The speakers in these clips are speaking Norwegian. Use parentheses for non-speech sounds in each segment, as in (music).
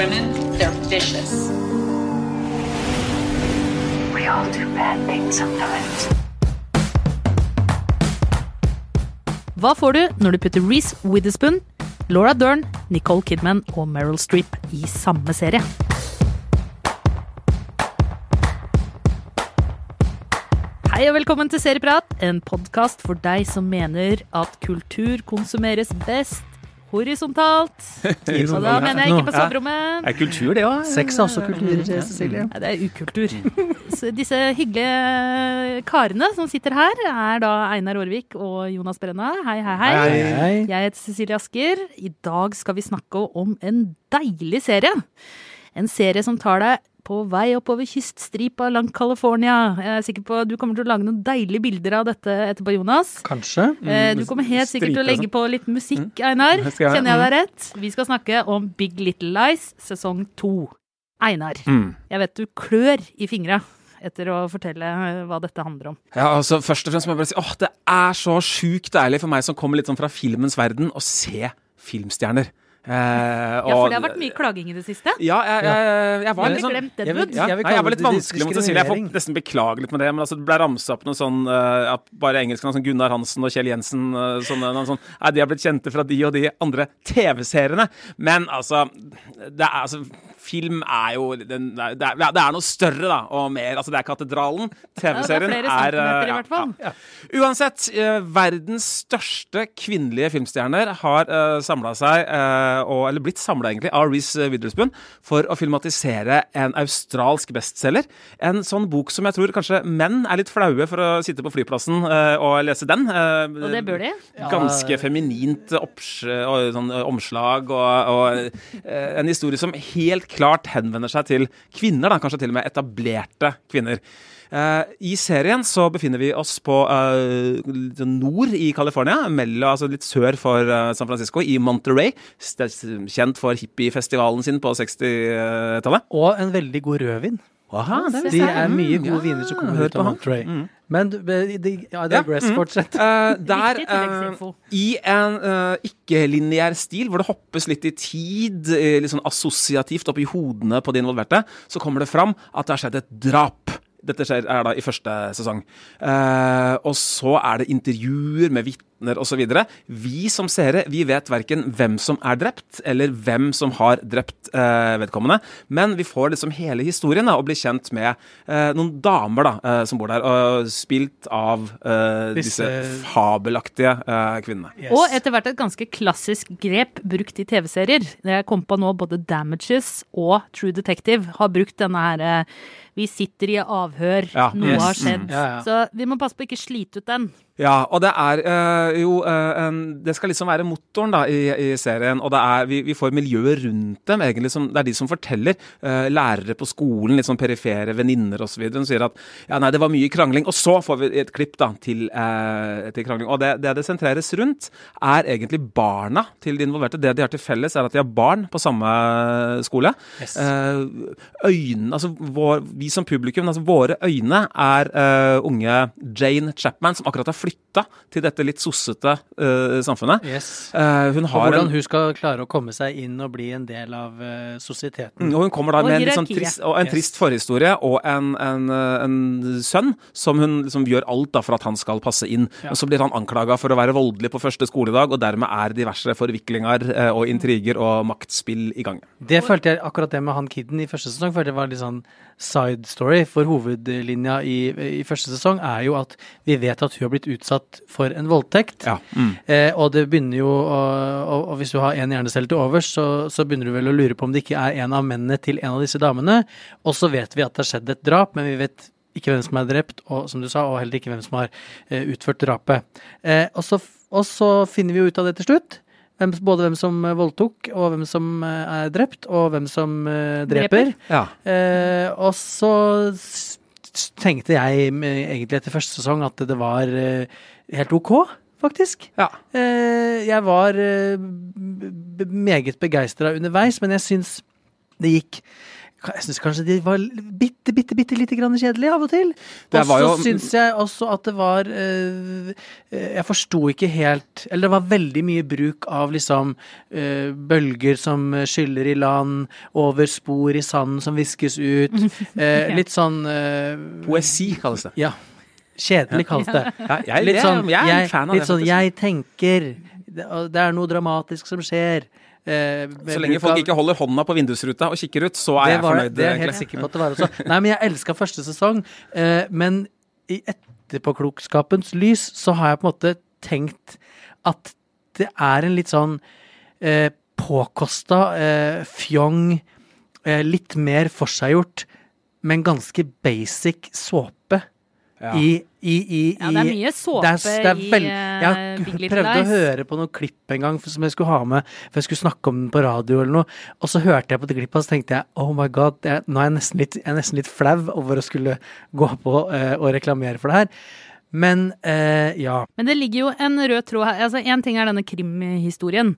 women, they're vicious. We all do bad things sometimes. Hva får du når du putter Reece Witherspoon, Laura Dern, Nicole Kidman og Meryl Streep i samme serie? Hei og velkommen til Serieprat, en podkast for deg som mener at kultur konsumeres best horisontalt. (laughs) Og da mener jeg ikke på soverommet. Er kultur, det òg? Sex er også kultur, Cecilie. Ja, det er ukultur. Så disse hyggelige karene som sitter her, er da Einar Aarvik og Jonas Brenna. Hei, hei, hei. Hei, hei. Jeg heter Cecilie Asker. I dag skal vi snakke om en deilig serie. En serie som tar deg på vei oppover kyststripa langt California. Jeg er sikker på at Du kommer til å lage noen deilige bilder av dette etterpå, Jonas. Kanskje. Mm, Du kommer helt sikkert til å legge på litt musikk, Einar. det jeg. Kjenner jeg deg rett? Vi skal snakke om Big Little Lies sesong to. Einar, Mm. jeg vet du klør i fingra etter å fortelle eh, hva dette handler om. Ja, altså Først og fremst må jeg bare si åh, det er så sjukt deilig for meg som kommer litt sånn fra filmens verden, å se filmstjerner. Eh, Ja, for det har vært mye klaging i det siste. Ja, jeg, jeg, jeg var litt sånn Jeg Jeg var litt vanskelig mot Cecilie. Jeg får nesten beklage litt med det. Men altså, det ble ramsa opp noe sånn uh, bare bare engelskene, sånn Gunnar Hansen og Kjell Jensen uh, sånne, noen sånn, Nei, de har blitt kjente fra de og de andre TV-seriene. Men altså, det er altså Film er jo den, det, er, det er noe større, da, og mer. Altså, det er Katedralen. TV-serien flere er, uh, i hvert fall. ja, ja. Uansett, uh, verdens største kvinnelige filmstjerner har uh, samla seg, uh, og, eller blitt samla egentlig, av Reece Witherspoon for å filmatisere en australsk bestselger. En sånn bok som jeg tror kanskje menn er litt flaue for å sitte på flyplassen uh, og lese den. Uh, Og det bør de. Ganske feminint oppsj og, sånn, omslag, og, og uh, en historie som helt klart henvender seg til kvinner, da, kanskje til og med etablerte kvinner. Eh, I serien så befinner vi oss på eh, nord i California, altså litt sør for eh, San Francisco, i Monterey. Kjent for hippiefestivalen sin på 60-tallet. Og en veldig god rødvin. Aha, det De er mye gode viner som kommer ut av. Monterey. Mm. Men de, ja, digress, Ja, mm. fortsett. (laughs) Uh, der, uh, eh, i en uh, ikke-lineær stil, hvor det hoppes litt i tid, eh, litt sånn assosiativt opp i hodene på de involverte, så kommer det fram at det har skjedd et drap. Dette skjer, er da i første sesong. Eh, og så er det intervjuer med vitner osv. Vi som seere vi vet verken hvem som er drept, eller hvem som har drept eh, vedkommende. Men vi får liksom hele historien da, og blir kjent med eh, noen damer da, eh, som bor der, og spilt av eh, disse, Disse- fabelaktige eh, kvinnene. Yes. Og etter hvert et ganske klassisk grep brukt i TV-serier. Jeg kom på nå både Damages og True Detective har brukt denne her eh, Vi sitter i avhør, Ja, noe yes. har skjedd. Mm. Ja, ja. Så vi må passe på å ikke slite ut den. Ja, og det er øh, jo øh, en, Det skal liksom være motoren da i, i serien. Og det er, vi, vi får miljøet rundt dem, egentlig. Som, det er de som forteller. Øh, lærere på skolen, litt sånn perifere venninner osv. Som sier at ja, nei, det var mye krangling. Og så får vi et klipp da til, til krangling. Og det, det det sentreres rundt, er egentlig barna til de involverte. Det de har til felles, er at de har barn på samme skole. Yes. Øynene, altså vår, Vi som publikum, altså våre øyne, er unge Jane Chapman, som akkurat har flytta til dette litt sossete uh, samfunnet. Yes. Uh, hun Og hvordan en hun skal klare å komme seg inn og bli en del av uh, sosieteten. Mm, og hun kommer da Og med en, litt sånn trist, og en Yes. trist forhistorie og en, en, eh, en sønn som hun liksom gjør alt da for at han skal passe inn. Ja. Men så blir han anklaga for å være voldelig på første skoledag, og dermed er diverse forviklinger eh, og intriger og maktspill i gang. Det følte jeg akkurat det med han kiden i første sesong følte jeg var litt sånn side story. For hovedlinja i, i første sesong er jo at vi vet at hun har blitt utsatt for en voldtekt. Ja. Mm. Eh, og det begynner jo å, og, og hvis du har en hjernecelle til overs, så, så begynner du vel å lure på om det ikke er en av mennene til en av disse damene. Og så vet vi at det har skjedd et drap, men vi vet ikke hvem som er drept, og som du sa, og heller ikke hvem som har eh, utført drapet. Eh, og, så, og så finner vi jo ut av det til slutt. Hvem, både hvem som voldtok, og hvem som eh, er drept, og hvem som eh, dreper. Ja. Eh, og så tenkte jeg egentlig etter første sesong at det var eh, helt ok, faktisk. Ja. Eh, jeg var eh, meget begeistra underveis, men jeg syns det gikk Jeg syns kanskje de var bitte, bitte, bitte lite grann kjedelige av og til. Og så jo- syns jeg også at det var eh, Jeg forsto ikke helt Eller det var veldig mye bruk av liksom øh, bølger som skyller i land, over spor i sanden som viskes ut. (laughs) Eh, litt sånn øh, Poesi kalles det. Ja. Kjedelig kalles det. (laughs) Ja, jeg, Litt sånn, jeg jeg, litt det. sånn jeg tenker det, det er noe dramatisk som skjer. Eh, Så lenge folk av- ikke holder hånda på vindusruta og kikker ut, så er jeg fornøyd. Det er jeg helt sikker på at det var også. Nei, men jeg elska første sesong. Eh, men i etterpåklokskapens lys så har jeg på en måte tenkt at det er en litt sånn eh, påkosta, eh, fjong, eh, litt mer forseggjort, men ganske basic såpe. Ja. I, i, i, Ja, det er mye såpe det er- det er i eh, Jeg Big Little prøvde å høre på noen klipp en gang som jeg skulle ha med, for jeg skulle snakke om den på radio eller noe, og så hørte jeg på det klippet og så tenkte jeg oh my god, jeg, nå er jeg nesten litt, jeg er nesten litt flau over å skulle gå på eh, og reklamere for det her. Men eh, ja. Men det ligger jo en rød tråd her. Altså, Én ting er denne krimhistorien.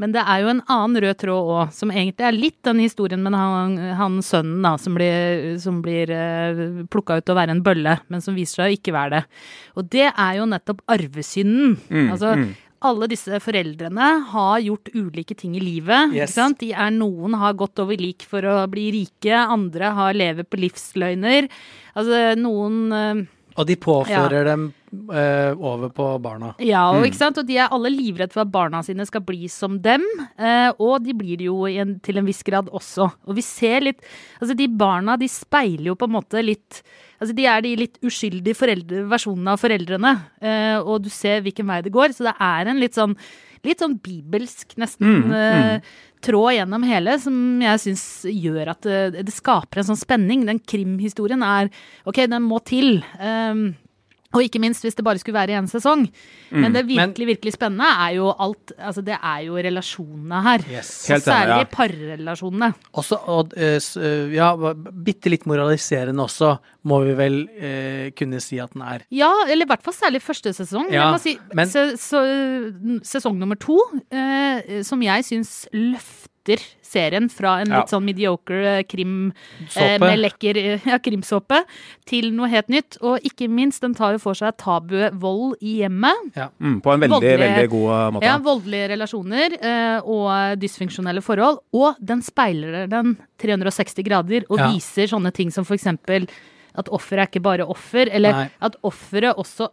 Men det er jo en annen rød tråd òg, som egentlig er litt den historien med han, han sønnen da, som blir, som blir uh, plukka ut til å være en bølle, men som viser seg å ikke være det. Og det er jo nettopp arvesynden. Mm, altså, alle disse foreldrene har gjort ulike ting i livet. Yes. Ikke sant? De er, noen har gått over lik for å bli rike, andre har levet på livsløgner. Altså noen eh, Og de påfører dem eh, over på barna. Ja, og, ikke sant? og de er alle livredde for at barna sine skal bli som dem. Eh, og de blir det jo en, til en viss grad også. Og vi ser litt Altså, de barna de speiler jo på en måte litt Altså, de er de litt uskyldige foreldre, versjonene av foreldrene. Eh, og du ser hvilken vei det går. Så det er en litt sånn Litt sånn bibelsk, nesten, eh, tråd gjennom hele, som jeg syns gjør at det, det skaper en sånn spenning. Den krimhistorien er OK, den må til. Um, og ikke minst hvis det bare skulle være i én sesong. Men det virkelig virkelig spennende er jo alt Altså det er jo relasjonene her. Yes. Helt særlig ja. parrelasjonene. Også, og, så, s- eh, ja, bitte litt moraliserende også, må vi vel eh, kunne si at den er. Ja, eller i hvert fall særlig første sesong. Ja, jeg må si, men- se, så, sesong nummer to, eh, som jeg syns løfter serien fra en Ja. litt sånn mediocre eh, krim Såpe. eh, med lekker eh, ja, krimsåpe til noe helt nytt. Og ikke minst, den tar jo for seg tabuet vold i hjemmet. Mm, på en veldig, Voldelige- veldig god måte. Ja, voldelige relasjoner eh, og dysfunksjonelle forhold. Og den speiler den 360 grader og Ja. viser sånne ting som eksempel at offeret er ikke bare offer, eller Nei. at offeret også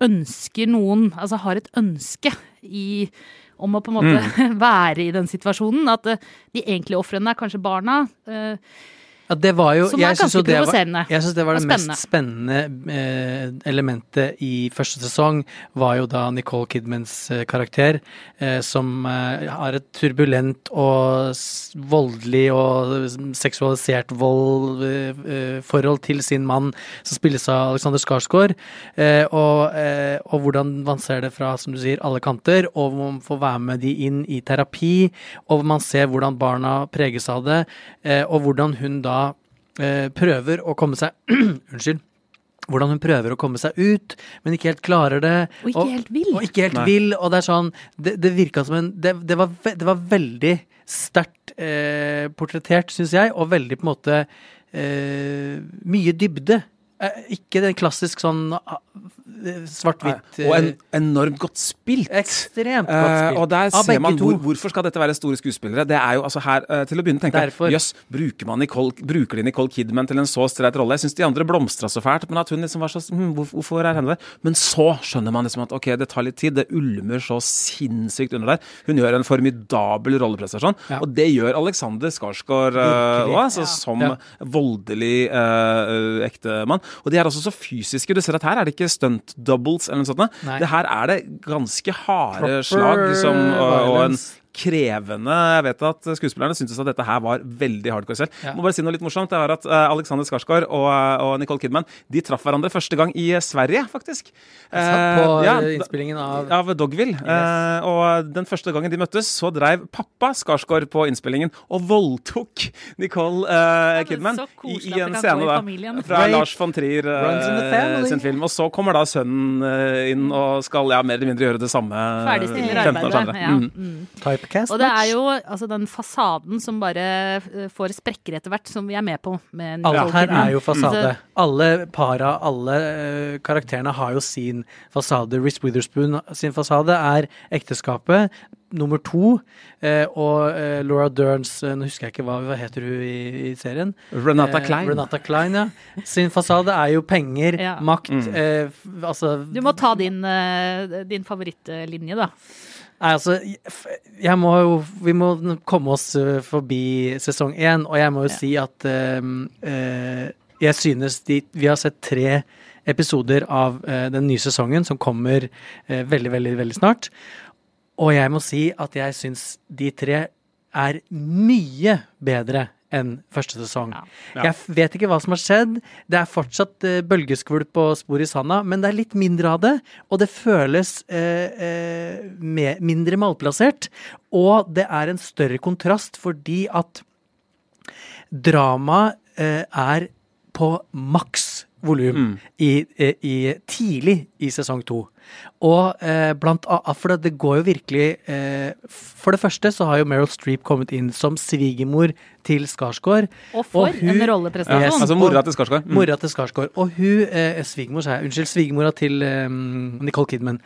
ønsker noen, altså har et ønske i om å på en måte (laughs) være i den situasjonen. At eh, de egentlige ofrene er kanskje barna. eh, Ja, det var jo, Som er ganske jo det var- provoserende Jeg syns det var det det mest spennende. eh, elementet i første sesong, var jo da Nicole Kidmans eh, karakter, eh, som har et turbulent og voldelig og seksualisert vold forhold til sin mann, som spilles av Alexander Skarsgård, eh, og, eh, og hvordan man ser det fra, som du sier, alle kanter, og hvor man får være med de inn i terapi, og hvor man ser hvordan barna preges av det, og hvordan hun da prøver å komme seg (clears throat) Unnskyld. Hvordan hun prøver å komme seg ut, men ikke helt klarer det. Og ikke helt vil. Og ikke helt Nei. vil, og det er sånn Det, det virka som en Det, det, var, ve- det var veldig sterkt eh, portrettert, syns jeg, og veldig på en måte eh, Mye dybde. Eh, ikke den klassisk sånn ah, eh, svart-hvitt Og en, eh, enormt godt spilt. Ekstremt godt spilt. spilt. og der Av ser man hvor, hvorfor skal dette være store skuespillere. Det er jo altså her, uh, Til å begynne å tenke... Jøss, bruker, Nicole, bruker de Nicole Kidman til en så streit rolle? Jeg syns de andre blomstra så fælt, men at hun liksom var så hm, Hvorfor er henne der? Men så skjønner man liksom at ok, det tar litt tid. Det ulmer så sinnssykt under der. Hun gjør en formidabel rolleprestasjon, Ja. og det gjør Alexander Skarsgård uh, òg, altså, som Ja. voldelig uh, ektemann. Og de er også så fysiske. Du ser at her er det ikke stunt doubles eller noe sånt. Nei. Det her er det ganske harde Proper slag som, og, og en. Krevende Jeg vet at skuespillerne syntes at dette her var veldig hardcore selv. Ja. Må bare si noe litt morsomt. Det var at eh, Alexander Skarsgård og, og Nicole Kidman De traff hverandre første gang i Sverige, faktisk. Satt på Eh, ja, eh, innspillingen av av Dogville. Eh, og den første gangen de møttes, så dreiv pappa Skarsgård på innspillingen og voldtok Nicole eh, Kidman i, i en scene da, fra Rape Lars von Trier eh, sin film. Og så kommer da sønnen eh, inn og skal ja, mer eller mindre gjøre det samme. Ferdigstiller 15 år senere. Ja. Mm. Mm. Og det er jo altså, den fasaden som bare eh, får sprekker etter hvert, som vi er med på. Med Alt her er jo fasade. Mm. Alle para, alle uh, karakterene har jo sin fasade. Reece Witherspoon sin fasade er ekteskapet nummer to. uh, og uh, Laura Derns eh, Nå husker jeg ikke hva, hva heter hun i, i serien. Renata Eh, Klein. Renata Klein, ja. Sin fasade er jo penger, Ja. makt Mm. eh, Altså Du må ta din, eh, din favorittlinje, da. Nei, altså, jeg- må jo Vi må komme oss eh, forbi sesong én, og jeg må jo Ja. si at uh, jeg synes de Vi har sett tre episoder av uh, den nye sesongen som kommer uh, veldig, veldig, veldig snart. Og jeg må si at jeg syns de tre er mye bedre enn første sesong. Ja. Ja. Jeg vet ikke hva som har skjedd. Det er fortsatt eh, bølgeskvulp og spor i sanda, men det er litt mindre av det. Og det føles eh, eh, med, mindre malplassert. Og det er en større kontrast fordi at dramaet eh, er på maks volum Mm. i, eh, i, tidlig i sesong to. Og eh, blant annet, for det, går jo virkelig eh, For det første så har jo Meryl Streep kommet inn som svigermor til Skarsgård. Og for Og hun- en Ja, rolleprestasjon. Yes. altså mora til Skarsgård. Mm. Mora til Skarsgård. Og hun eh, Svigermor, sa jeg. Unnskyld, svigermora til eh, Nicole Kidman.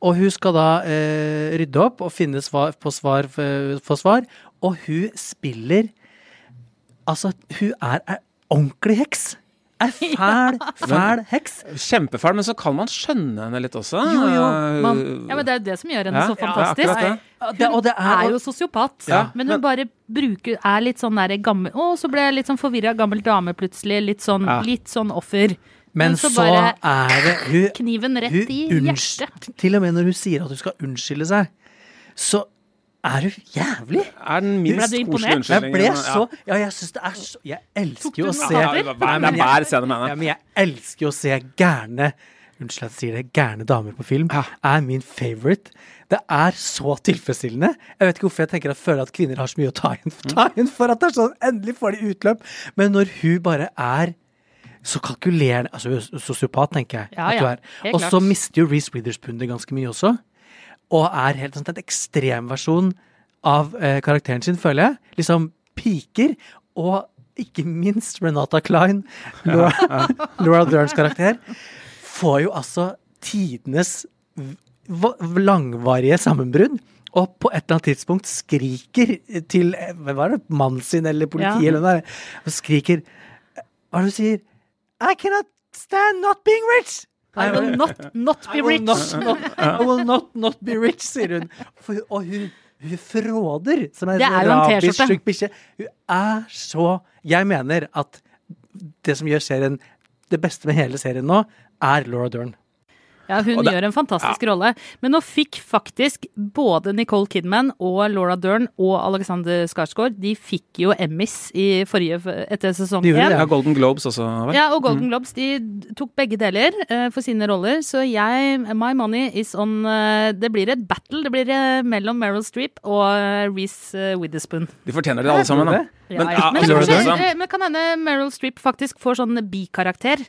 Og hun skal da eh, rydde opp og finne svar på svar få svar. Og hun spiller Altså, hun er ei ordentlig heks. (laughs) Ei fæl, fæl heks. Kjempefæl, men så kan man skjønne henne litt også. Jo, jo, Man, ja, men Det er jo det som gjør henne Ja, så fantastisk. Ja, det. Hun det, og det er er, jo sosiopat, Ja, men hun bare bruker er litt sånn der gammel Å, så ble jeg litt sånn forvirra gammel dame plutselig. Litt sånn, Ja. litt sånn offer. men så så er det hun, Kniven rett hun i hjertet. Til og med når hun sier at hun skal unnskylde seg, så er du jævlig. Er den minst Ble du imponert? Jeg ble så Ja, jeg syns det er så Jeg elsker jo å se Nei, men jeg- jeg elsker jo å se gærne Unnskyld at jeg sier det, gærne damer på film er min favorite. Det er så tilfredsstillende. Jeg vet ikke hvorfor jeg tenker at føler at kvinner har så mye å ta inn, ta inn for at det er sånn endelig får de utløp. Men når hun bare er så kalkulerende Altså sosiopat, tenker jeg Ja, ja, Og så mister jo Reece Witherspoon det ganske mye også. Og er helt sånn en ekstremversjon av eh, karakteren sin, føler jeg. Liksom piker. Og ikke minst Renata Klein, Laura, (laughs) Laura Derns karakter, får jo altså tidenes langvarige sammenbrudd. Og på et eller annet tidspunkt skriker til eh, hva er det, mannen sin eller politiet Ja. eller noe der, og skriker Hva er det du sier? I cannot stand not being rich! I will not, not be rich. I will not, not be rich, sier hun. For, og hun, hun fråder som en Det en rabisk T-skjorte. syk bikkje. Hun er så Jeg mener at det som gjør serien Det beste med hele serien nå, er Laura Dern. Ja, hun det- gjør en fantastisk rolle. Men nå fikk faktisk både Nicole Kidman og Laura Dern og Alexander Skarsgård De fikk jo Emmys i forrige, etter sesong én. Ja, Golden Globes også, vel? Ja, og Golden Globes de tok begge deler uh, for sine roller, så jeg My money is on uh, Det blir et battle. Det blir uh, mellom Meryl Streep og uh, Reece Witherspoon. De fortjener det alle sammen, da. Ja, Men, ja. ja, men, altså, kanskje, eh, men kan hende Meryl Streep faktisk får sånn bikarakter.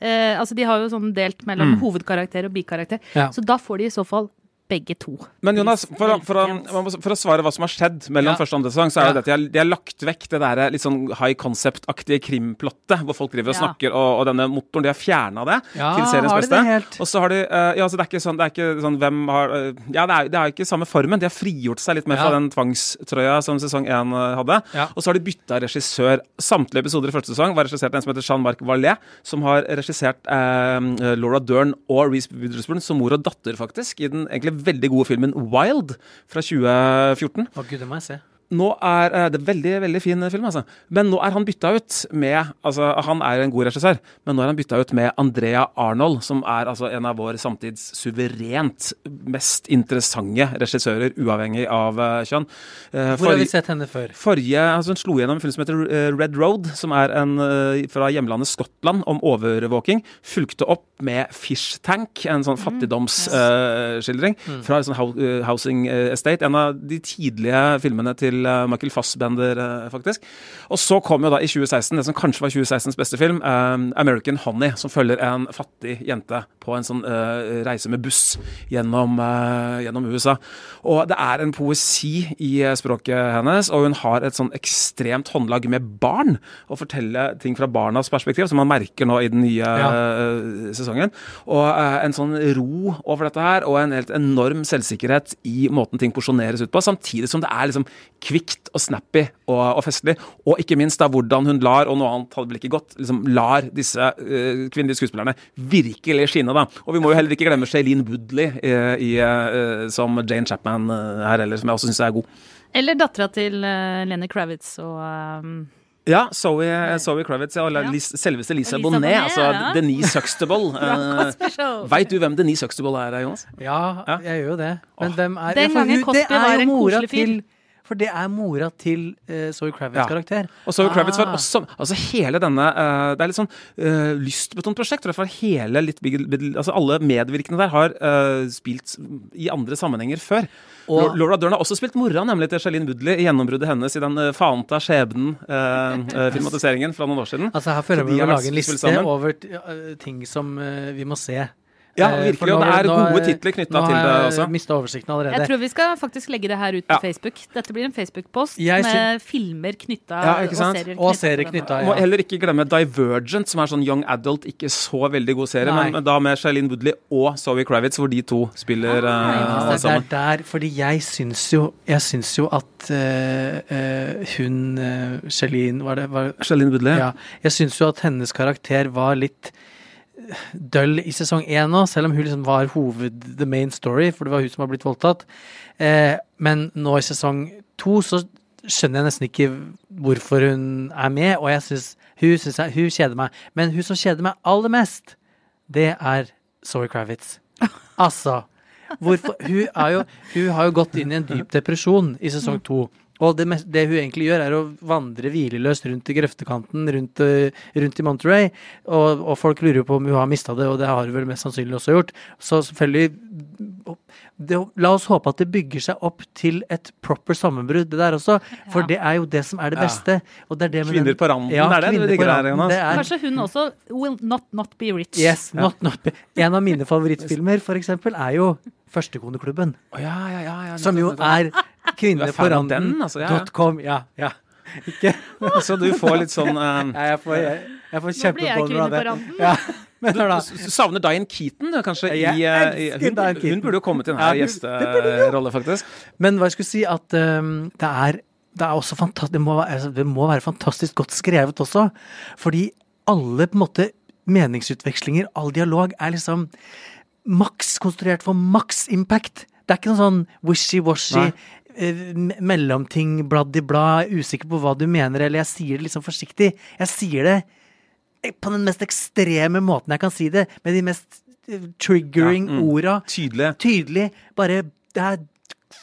Eh, altså De har jo sånn delt mellom Mm. hovedkarakter og bikarakter. Ja. Så da får de i så fall begge to. Men Jonas, for, å- for, å, for å svare hva som har skjedd mellom Ja. første og andre sesong, så er Ja. det at de har, de har lagt vekk det der litt sånn high concept-aktige krimplottet, hvor folk driver og Ja. snakker, og, og denne motoren, de har fjerna det Ja, til seriens de beste. det helt? Og så har de uh, Ja, så det er ikke sånn, det er ikke sånn hvem har uh, Ja, det er, det er ikke samme formen. De har frigjort seg litt mer fra den tvangstrøya som sesong én eh, hadde. Ja. Og så har de bytta regissør. Samtlige episoder i første sesong var regissert av en som heter Jean-Marc Vallet, som har regissert uh, Laura Dern og Reece Witherspoon som mor og datter, faktisk, i den egentlig veldig gode filmen Wild fra 2014 Å gud, det må jeg se. Nå er eh, Det er veldig veldig fin film, altså. Men nå er han bytta ut med altså Han er en god regissør, men nå er han bytta ut med Andrea Arnold, som er altså en av vår samtids suverent mest interessante regissører, uavhengig av uh, kjønn. Uh, Hvor har vi sett henne før? Forrige, altså Hun slo gjennom en film som heter Red Road, som er en fra hjemlandet Skottland, om overvåking. Fulgte opp med Fish Tank, en sånn fattigdomsskildring fra en sånn hou- Housing Estate. En av de tidlige filmene til til eh, Michael Fassbender, eh, faktisk. Og så kom jo da i 2016 det som kanskje var 2016s beste film, eh, American Honey, som følger en fattig jente på en sånn reise med buss gjennom, gjennom USA. Og det er en poesi i språket hennes, og hun har et sånn ekstremt håndlag med barn. Å fortelle ting fra barnas perspektiv, som man merker nå i den nye eh, sesongen. Og en sånn ro over dette her, og en helt enorm selvsikkerhet i måten ting porsjoneres ut på, samtidig som det er liksom kvikt og snappy og, og festlig. Og ikke minst da hvordan hun lar, og noe annet hadde vel ikke gått, liksom lar disse uh, kvinnelige skuespillerne virkelig skinne, da. Og vi må jo heller ikke glemme Shailene Woodley uh, i, uh, som Jane Chapman her heller, som jeg også syns er god. Eller dattera til uh, Lenny Kravitz og um, Ja, Zoe, Zoe Kravitz, ja, Ja. Lis, selveste Lisa, Lisa Bonet, Bonet, altså ja. Denise Huxtable. (laughs) Uh, Veit du hvem Denise Huxtable er, Jonas? Ja, Ja. jeg gjør jo det. Men oh. hvem er Den gangen Cosby var en koselig fyr. For det er mora til uh, Zoe Kravitz' Ja. karakter. Og Zoe Kravitz var Ah. også Altså hele denne uh, Det er litt sånn uh, lystbetont prosjekt. Derfor hele litt big, big, altså Alle medvirkende der har uh, spilt i andre sammenhenger før. Og- Laura Dern har også spilt mora nemlig til Charlene Woodley i gjennombruddet hennes i den uh, Faenta skjebnen-filmatiseringen fra noen år siden. Altså Her føler vi å lage en liste over ting som vi må se. Ja, Eh, virkelig, nå og det er nå gode titler knyttet til det har også. jeg mista oversikten Jeg tror vi skal faktisk legge det her ut på Ja. Facebook. Dette blir en Facebook-post med med filmer knytta Ja, og serier Og serier til denne. Må heller ikke glemme Divergent, som er sånn young adult, ikke så veldig god serie, Nei. men, men da med Shailene Woodley og Zoe Kravitz, hvor de to spiller Ah, uh, sammen. det er der, fordi jeg syns jo Jeg syns jo at uh, eh, hun uh, Shailene Var det var, Shailene Woodley. Ja. Jeg syns jo at hennes karakter var litt døll i sesong én nå, selv om hun liksom var hoved the main story, for det var hun som var blitt voldtatt. Eh, men nå i sesong to så skjønner jeg nesten ikke hvorfor hun er med, og jeg synes, hun, synes jeg, hun kjeder meg. Men hun som kjeder meg aller mest, det er Zoe Kravitz. (laughs) Altså. Hvorfor? Hun, er jo, hun har jo gått inn i en dyp depresjon i sesong to. Og det, det hun egentlig gjør, er å vandre hvileløst rundt i grøftekanten rundt, eh, rundt i Monterey. Og, og folk lurer jo på om hun har mista det, og det har hun vel mest sannsynlig også gjort. Så selvfølgelig det, La oss håpe at det bygger seg opp til et proper sammenbrudd, det der også. For Ja. det er jo det som er det Ja. beste. Og det er det med Kvinner den- på randen, Ja, er det det digger der. Jonas. Kanskje hun også will not not be rich. Yes, not, not, be. En av mine (laughs) favorittfilmer, for eksempel, er jo Førstekoneklubben. Oh, ja, ja, ja, ja, Som jo er den, altså, ja, ja. Ja, ja. Ikke (laughs) Så du får litt sånn eh, (laughs) ja, Jeg får, jeg, jeg får kjempeboller av på det. Ja, (laughs) men da. Du savner Diane Keaton, kanskje? Jeg i, eh, i, hun, Diane hun burde jo kommet inn Ja, her i gjesterolle, faktisk. Men hva jeg skulle si, at um, det er det er også fantastisk, det, må, altså, det må være fantastisk godt skrevet også. Fordi alle på en måte meningsutvekslinger, all dialog, er liksom maks konstruert for maks impact. Det er ikke noe sånn wishy-washy, mellomting, bladd-i-blad, usikker på hva du mener, eller jeg sier det liksom forsiktig. Jeg sier det på den mest ekstreme måten jeg kan si det, med de mest eh, triggering Ja, mm. orda Tydelig. tydelig. Bare Det er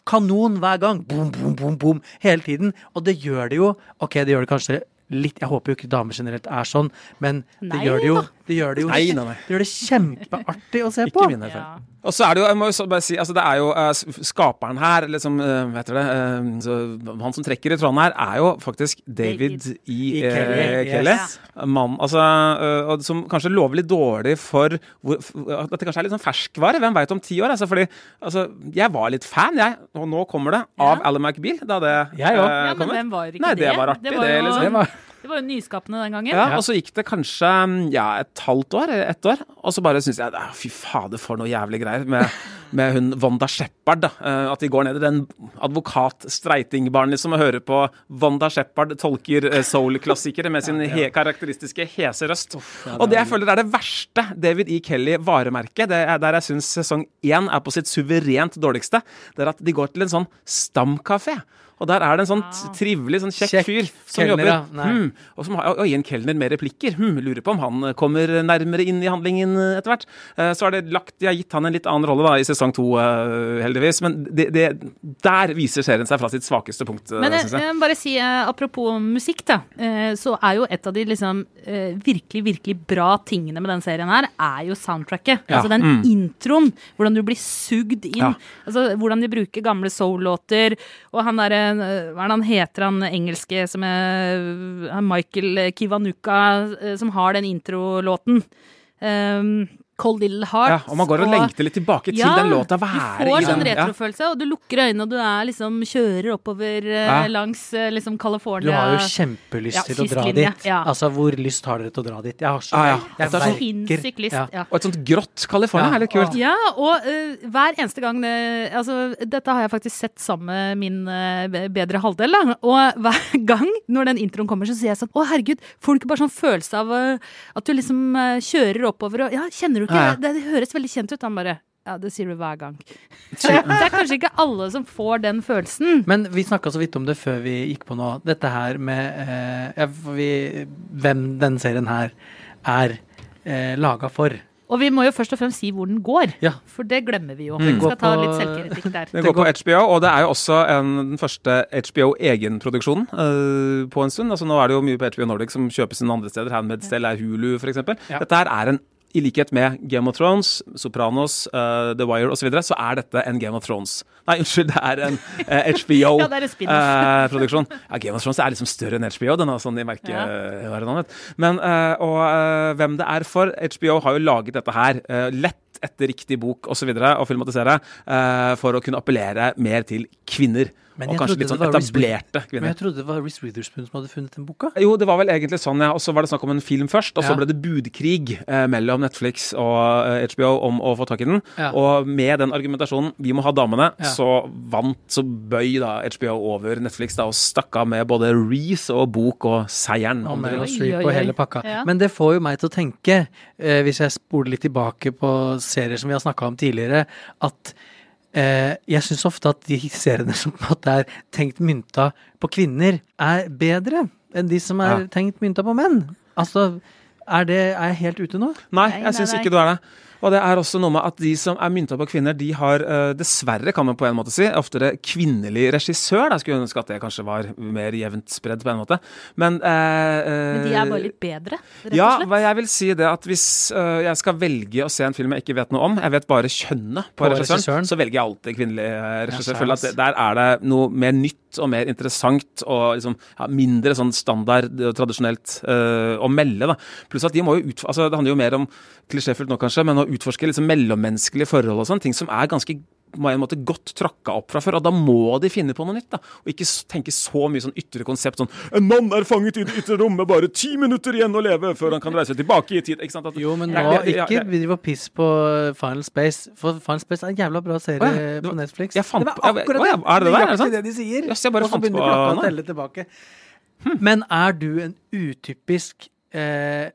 kanon hver gang. Boom, boom, boom, boom. Hele tiden. Og det gjør det jo Ok, det gjør det kanskje litt Jeg håper jo ikke damer generelt er sånn, men det Nei gjør det jo da. Det gjør det jo Nei, nei, nei. Det gjør det kjempeartig å se Ikke på. min erfaring. Ja. Og så er det jo, jeg må jo bare si, altså det er jo uh, skaperen her, liksom, uh, vet dere det, eh, så, han som trekker i tråden her, er jo faktisk David, David. i, I eh, Kelly, Kelly. yes. Mann, altså, uh, og som kanskje lover litt dårlig for hvor, for, at dette kanskje er litt sånn ferskvare, hvem vet om ti år, altså, fordi, altså, jeg var litt fan, jeg, og nå kommer det, av Ja. Alan McBeal, da det eh, Ja, men kommer. hvem var ikke Nei, det det? var artig, Det var det, jo- liksom. Det var Det var jo nyskapende den gangen. Ja, og så gikk det kanskje mm, ja, et halvt år, eller ett år, og så bare syns jeg fy fader, for noe jævlig greier med, (laughs) med hun Wanda Shepherd. eh, At de går ned i den advokat-streitingbaren liksom, og hører på Wanda Shepherd tolker eh, soul-klassikere med sin (laughs) he karakteristiske hese røst. Og det jeg føler er det verste David E. Kelly-varemerket, det er der jeg syns sesong én er på sitt suverent dårligste, det er at de går til en sånn stamkafé. Og der er det en sånn trivelig, sånn kjekk, Kjekk fyr som kelner, jobber. ja. Hmm, og som har og gir en kelner med replikker. Hmm, lurer på om han kommer nærmere inn i handlingen eh, etter hvert. Eh, Så har det lagt, de har gitt han en litt annen rolle da, i sesong to, eh, heldigvis. Men det, det, der viser serien seg fra sitt svakeste punkt, eh, Men jeg, jeg. jeg må bare si, eh, apropos musikk, da, eh, så er jo et av de liksom eh, virkelig, virkelig bra tingene med den serien her, er jo soundtracket. Ja, Altså den mm. introen, hvordan du blir sugd inn. Ja. Altså hvordan de bruker gamle soul-låter. Og han derre eh, Hva er det han heter, han engelske som er Michael Kiwanuka, eh, som har den introlåten. Um, Cold Little Heart. Ja, og man går og lengter litt tilbake til den låta. Være du får sånn den. Ja. retrofølelse, og du lukker øynene, og du er liksom kjører oppover eh, Ja. langs liksom California Du har jo kjempelyst Ja, til å dra dit. ja. Altså, hvor lyst har dere til å dra dit? Jeg har så Ah, ja. jeg sånn Sinnssykt lyst. Ja. Ja. Og et sånt grått California Ja. er litt kult. Ja, og uh, hver eneste gang det, altså, Dette har jeg faktisk sett sammen med min uh, bedre halvdel. Da. Og hver (laughs) gang når den introen kommer, så sier jeg sånn Å, herregud, får du ikke bare sånn følelse av uh, at du liksom eh, kjører oppover og Ja, kjenner du ikke. Det, det høres veldig kjent ut. Han bare Ja, det sier du hver gang. (laughs) det er kanskje ikke alle som får den følelsen. Men vi snakka så vidt om det før vi gikk på nå. Dette her med eh, vi, Hvem denne serien her er eh, laga for. Og vi må jo først og fremst si hvor den går, Ja. for det glemmer vi jo. Den Vi skal ta litt selvkritikk der. Den går på HBO, og det er jo også en, den første HBO-egenproduksjonen uh, på en stund. Altså Nå er det jo mye på HBO Nordic som kjøpes inn andre steder. Handmade Stell er Hulu, f.eks. Ja. Dette her er en i likhet med Game of Thrones, Sopranos, uh, The Wire osv., så, videre, så er dette en Game of Thrones. Nei, unnskyld, det er en uh, (laughs) Ja, det er en spin-off. HBO-produksjon. ja, Game of Thrones er liksom større enn HBO, den er sånn i merkeverdenen. Men uh, og uh, hvem det er for HBO har jo laget dette her uh, lett etter riktig bok osv. Og, så videre, og filmatisere uh, for å kunne appellere mer til kvinner. Men og kanskje litt sånn etablerte kvinner. Men jeg trodde det var Reece Witherspoon som hadde funnet den boka. Jo, det var vel egentlig sånn, ja. Og så var det snakk om en film først, og så Ja. ble det budkrig eh, mellom Netflix og eh, HBO om å få tak i den. Ja. Og med den argumentasjonen 'vi må ha damene', Ja. så vant, så bøy da HBO over Netflix da og stakk av med både Reece og bok og seieren. Og om. Meryl Oi, Streep oi, og oi. hele pakka. Ja. Men det får jo meg til å tenke, eh, hvis jeg spoler litt tilbake på serier som vi har snakka om tidligere, at jeg syns ofte at de seriene (laughs) som på en måte er tenkt mynta på kvinner, er bedre enn de som er Ja. tenkt mynta på menn. Altså, er, det, er jeg helt ute nå? Nei, Nei, jeg syns ikke du er det. Og det er også noe med at de som er mynta på kvinner, de har eh, dessverre, kan man på en måte si, oftere kvinnelig regissør. Da skulle jeg ønske at det kanskje var mer jevnt spredd på en måte. Men, eh, Men de er bare eh, litt bedre, rett og slett. hva jeg vil si det at hvis jeg skal velge å se en film jeg ikke vet noe om, jeg vet bare kjønnet på, På regissøren, regissøren. så velger jeg alltid kvinnelig regissør. Ja, Føler at det, der er det noe mer nytt og mer interessant og liksom, ja, mindre sånn standard og tradisjonelt uh, å melde. Da. Pluss at de må jo ut, altså, Det handler jo mer om klisjéfullt nå kanskje, men å utforske liksom mellommenneskelige forhold og sånn, ting som er ganske på en måte godt tråkka opp fra før, og da må de finne på noe nytt. da, Og ikke tenke så mye sånn ytre konsept sånn En mann er fanget i det ytre rom med bare ti minutter igjen å leve før han kan reise tilbake i tid. ikke sant? At, Jo, men nå ja, ja, ikke ja. driv og piss på Final Space, for Final Space er en jævla bra serie Å ja, det var- på Netflix. jeg det var akkurat ja, er det det der, er det sant? det de sier. Yes, jeg bare og så begynner på klokka å telle tilbake. Men er du en utypisk eh,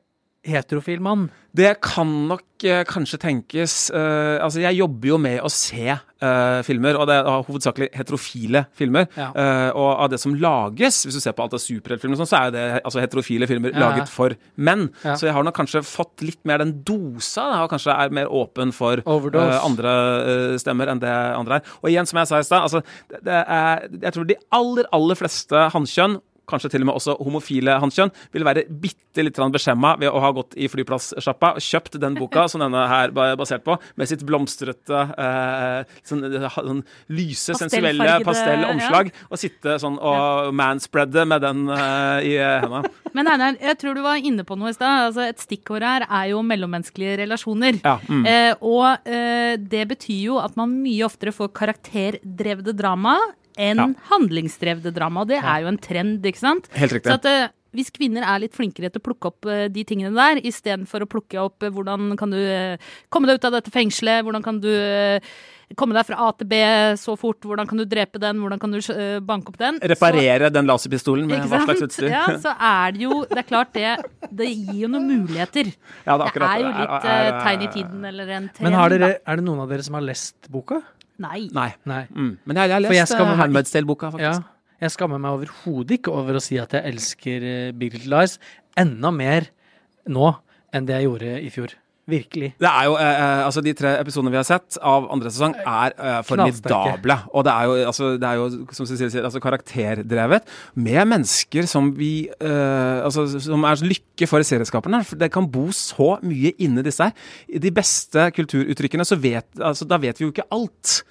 heterofil mann? Det kan nok kanskje tenkes eh, Altså, jeg jobber jo med å se eh, filmer, og det er hovedsakelig heterofile filmer. Ja. Eh, og av det som lages, hvis du ser på alt av superheltfilmer, sånn, så er det altså, heterofile filmer Ja. laget for menn. Ja. Så jeg har nok kanskje fått litt mer den dosa, da, og kanskje er mer åpen for eh, andre eh, stemmer enn det andre er. Og igjen, som jeg sa i stad, altså, det, det er, jeg tror de aller, aller fleste hannkjønn kanskje til og med også homofile hannkjønn, vil være bitte litt beskjemma ved å ha gått i flyplasssjappa og kjøpt den boka som denne her er basert på, med sitt blomstrete, eh, sånn, sånn lyse, sensuelle pastellomslag, og sitte sånn og manspreade med den eh, i hendene. (laughs) Men Einar, jeg tror du var inne på noe i stad. Altså, et stikkord her er jo mellommenneskelige relasjoner. Ja, mm. Eh, og eh, det betyr jo at man mye oftere får karakterdrevne drama enn Ja. handlingsdrevne drama. Det er jo en trend, ikke sant? Helt riktig. Så at eh, hvis kvinner er litt flinkere til å plukke opp eh, de tingene der, istedenfor å plukke opp eh, hvordan kan du komme deg ut av dette fengselet, hvordan kan du komme deg fra A til B så fort, hvordan kan du drepe den, hvordan kan du banke opp den. så- Reparere den laserpistolen med hva slags utstyr. Ja, så er det jo Det er klart det Det gir jo noen muligheter. Ja, det er Det er jo litt Er- er- tegn i tiden eller en trend. Men har dere, er det noen av dere som har lest boka? Nei. Nei. Nei. Mm. Men jeg, jeg har For jeg lest skammer uh, Handmaid's Tale-boka, Ja, jeg skammer meg overhodet ikke over å si at jeg elsker eh, Big Little Lies enda mer nå enn det jeg gjorde i fjor. Virkelig. Det er jo, eh, eh, altså De tre episodene vi har sett av andre sesong, er eh, formidable. Og det er jo, altså, det er jo som Cecilie sier, altså karakterdrevet. Med mennesker som vi eh, altså, Som er lykke for serieskaperne. For det kan bo så mye inni disse her. I de beste kulturuttrykkene, så vet, altså, da vet vi jo ikke alt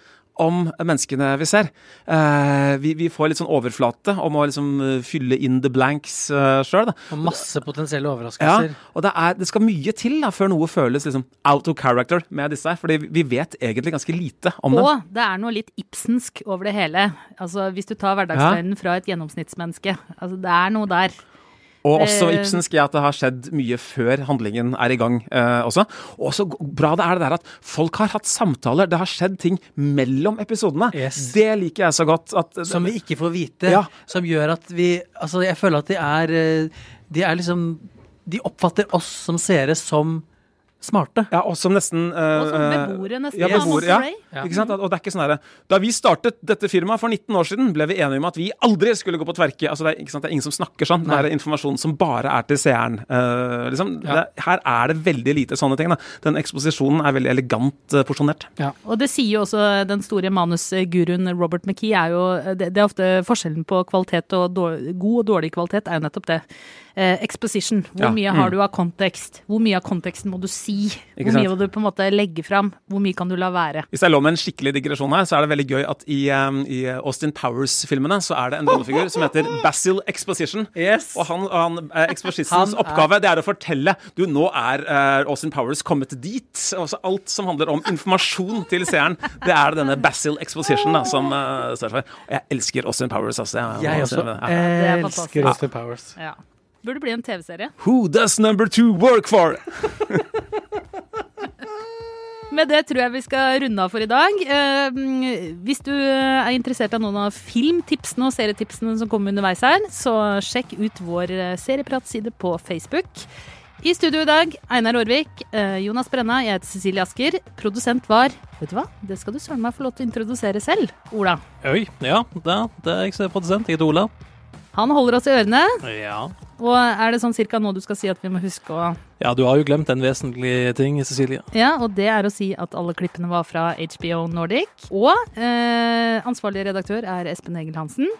om menneskene vi ser. Eh, vi, vi får litt sånn overflate om å liksom eh, fylle in the blanks uh, sjøl. Og masse potensielle Ja, overraskelser. og det, er, det skal mye til da, før noe føles liksom out of character med disse her. Fordi vi vet egentlig ganske lite om dem. Og det er noe litt Ibsensk over det hele. Altså, Hvis du tar hverdagsløgnen fra et gjennomsnittsmenneske. Altså, det er noe der. Og også Eh, Ibsensk i at det har skjedd mye før handlingen er i gang eh, også. Og så bra det er det der at folk har hatt samtaler. Det har skjedd ting mellom episodene. Yes. Det liker jeg så godt. At, Som vi ikke får vite. Ja. Som gjør at vi Altså, jeg føler at de er eh, De er liksom De oppfatter oss som seere som smarte. ja, og som nesten uh, Og som eh, beboere, nesten. Ja, beboere, ja. Ja. Ikke sant? Og det er ikke sånn herre Da vi startet dette firmaet for 19 år siden, ble vi enige om at vi aldri skulle gå på tverke. Altså, det, er, ikke sant? det er ingen som snakker sånn. Det er informasjon som bare er til seeren. Uh, liksom. Ja. det, her er det veldig lite sånne ting. Da. Den eksposisjonen er veldig elegant uh, porsjonert. Og det sier jo også den store manusguruen Robert McKee, er jo det, det er ofte forskjellen på kvalitet og dårlig, god og dårlig kvalitet, er jo nettopp det. Eh, exposition. Hvor Ja, mye mm. har du av kontekst? Hvor mye av konteksten må du si? Ikke Hvor sant? mye må du på en måte legge fram? Hvor mye kan du la være? Hvis jeg lå med en skikkelig digresjon her, så er det veldig gøy at i, um, i Austin Powers-filmene så er det en rollefigur som heter (laughs) Basil Exposition. Yes. Og han, han eh, Han er- oppgave det er å fortelle Du, nå er eh, Austin Powers kommet dit. Altså alt som handler om informasjon til seeren, det er denne Basil Exposition da, som uh, står for. Og jeg elsker Austin Powers. Altså. Jeg, Jeg også Ja. er elsker. Austin Powers. Ja. Burde bli en TV-serie. Who does number two work for? Med det tror jeg vi skal runde av for i dag. Eh, hvis du er interessert av noen av filmtipsene og serietipsene som kommer underveis her, så sjekk ut vår eh, seriepratside på Facebook. I studio i dag, Einar Aarvik, eh, Jonas Brenna, jeg heter Cecilie Asker. Produsent var Vet du hva, det skal du søren meg få lov til å introdusere selv. Ola. Oi, ja, det, det er jeg som er produsent. Jeg heter Ola. Han holder oss i ørene. Ja. Og er det sånn cirka nå du skal si at vi må huske å ja, du har jo glemt en vesentlig ting, Cecilie. Ja, og det er å si at alle klippene var fra HBO Nordic. Og eh, ansvarlig redaktør er Espen Egil Hansen.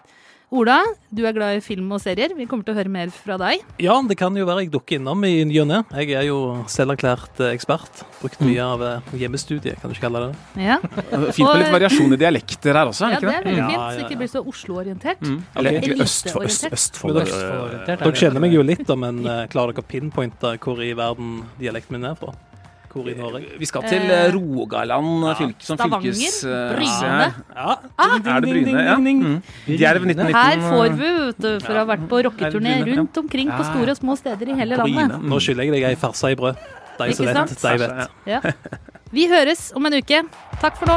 Ola, du er glad i film og serier. Vi kommer til å høre mer fra deg. Ja, det kan jo være jeg dukker innom i ny og ne. Jeg er jo selverklært eh, ekspert. Brukt mye av hjemmestudiet, kan du ikke kalle det det. Ja, (laughs) Fint med litt variasjon i dialekter her også, er ja det det er veldig Ja, fint, ja, så ja. ikke blir så Oslo-orientert. Mm. Eller egentlig øst for, øst, Eliteorientert. Østfold. Men er Dere kjenner meg jo litt, da, men eh, klarer dere å pinpointe hvor i verden dialekten min er fra? Hvor i Norge? Vi skal til eh, Rogaland fylke, som Stavanger, fylkes... eh, Bryne. Ja. Ja. Er det Bryne? Ja. Mm. Djerv 1919. Her får vi, vet du, for å ha vært på rocketurné rundt omkring på store og små steder i hele Bryne. landet. Nå skylder jeg deg ei farse i brød. De som vet, de vet. Ja. Vi høres om en uke. Takk for nå.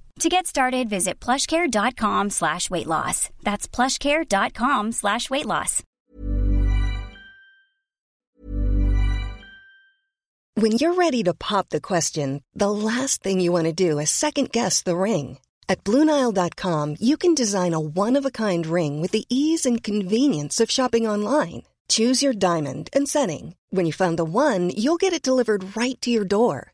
To get started, visit plushcare.com slash weight loss. That's plushcare.com slash weight loss. When you're ready to pop the question, the last thing you want to do is second guess the ring. At Bluenile.com, you can design a one of a kind ring with the ease and convenience of shopping online. Choose your diamond and setting. When you find the one, you'll get it delivered right to your door.